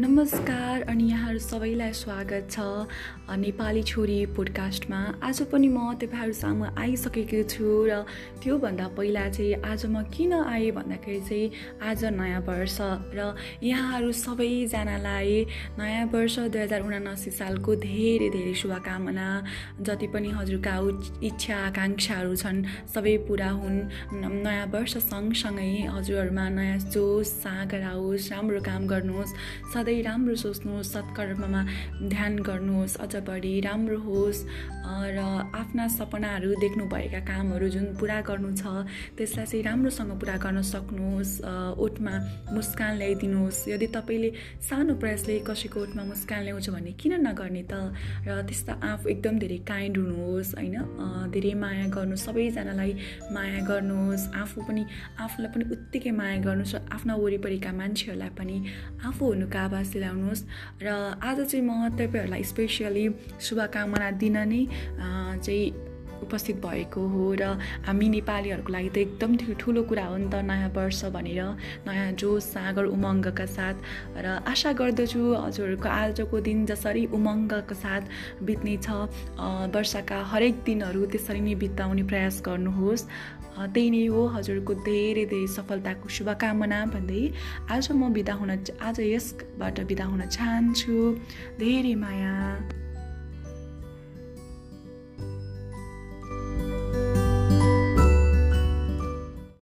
नमस्कार अनि यहाँहरू सबैलाई स्वागत छ नेपाली छोरी पोडकास्टमा आज पनि म तपाईँहरू सामु आइसकेको छु र त्योभन्दा पहिला चाहिँ आज म किन आएँ भन्दाखेरि चाहिँ आज नयाँ वर्ष र यहाँहरू सबैजनालाई नयाँ वर्ष दुई हजार उनासी सालको धेरै धेरै शुभकामना। जति पनि हजुरका इच्छा आकाङ्क्षाहरू छन् सबै पुरा हुन्। नयाँ वर्ष सँगसँगै हजुरहरूमा नयाँ जोस सागर आओस् राम्रो काम गर्नुहोस्। सधैँ राम्रो सोच्नुहोस् सत्कर्ममा ध्यान गर्नुहोस् अझ बढी राम्रो होस् र आफ्ना सपनाहरू देख्नुभएका कामहरू जुन पुरा गर्नु छ त्यसलाई चाहिँ राम्रोसँग पुरा गर्न सक्नुहोस् ओठमा मुस्कान ल्याइदिनुहोस्। यदि तपाईँले सानो प्रयासले कसैको ओठमा मुस्कान ल्याउँछ भने किन नगर्ने त? र त्यस्ता आफू एकदम धेरै काइन्ड हुनुहोस् होइन? धेरै माया गर्नु सबैजनालाई माया गर्नुहोस्। आफू पनि आफूलाई पनि उत्तिकै माया गर्नुहोस् र आफ्ना वरिपरिका मान्छेहरूलाई पनि आफू हुनुका आवाज दिलाउनुहोस् र आज चाहिँ म तपाईँहरूलाई स्पेसियली शुभकामना दिन नै चाहिँ उपस्थित भएको हो र हामी नेपालीहरूको लागि त एकदम ठुलो कुरा हो नि त नयाँ वर्ष भनेर नयाँ जोस सागर उमङ्गका साथ। र आशा गर्दछु हजुरहरूको आजको दिन जसरी उमङ्गका साथ बित्ने छ वर्षका हरेक दिनहरू त्यसरी नै बिताउने प्रयास गर्नुहोस्। त्यही नै हो हजुरको धेरै धेरै सफलताको शुभकामना भन्दै आज म बिदा हुन आज यसबाट बिदा हुन चाहन्छु। धेरै माया।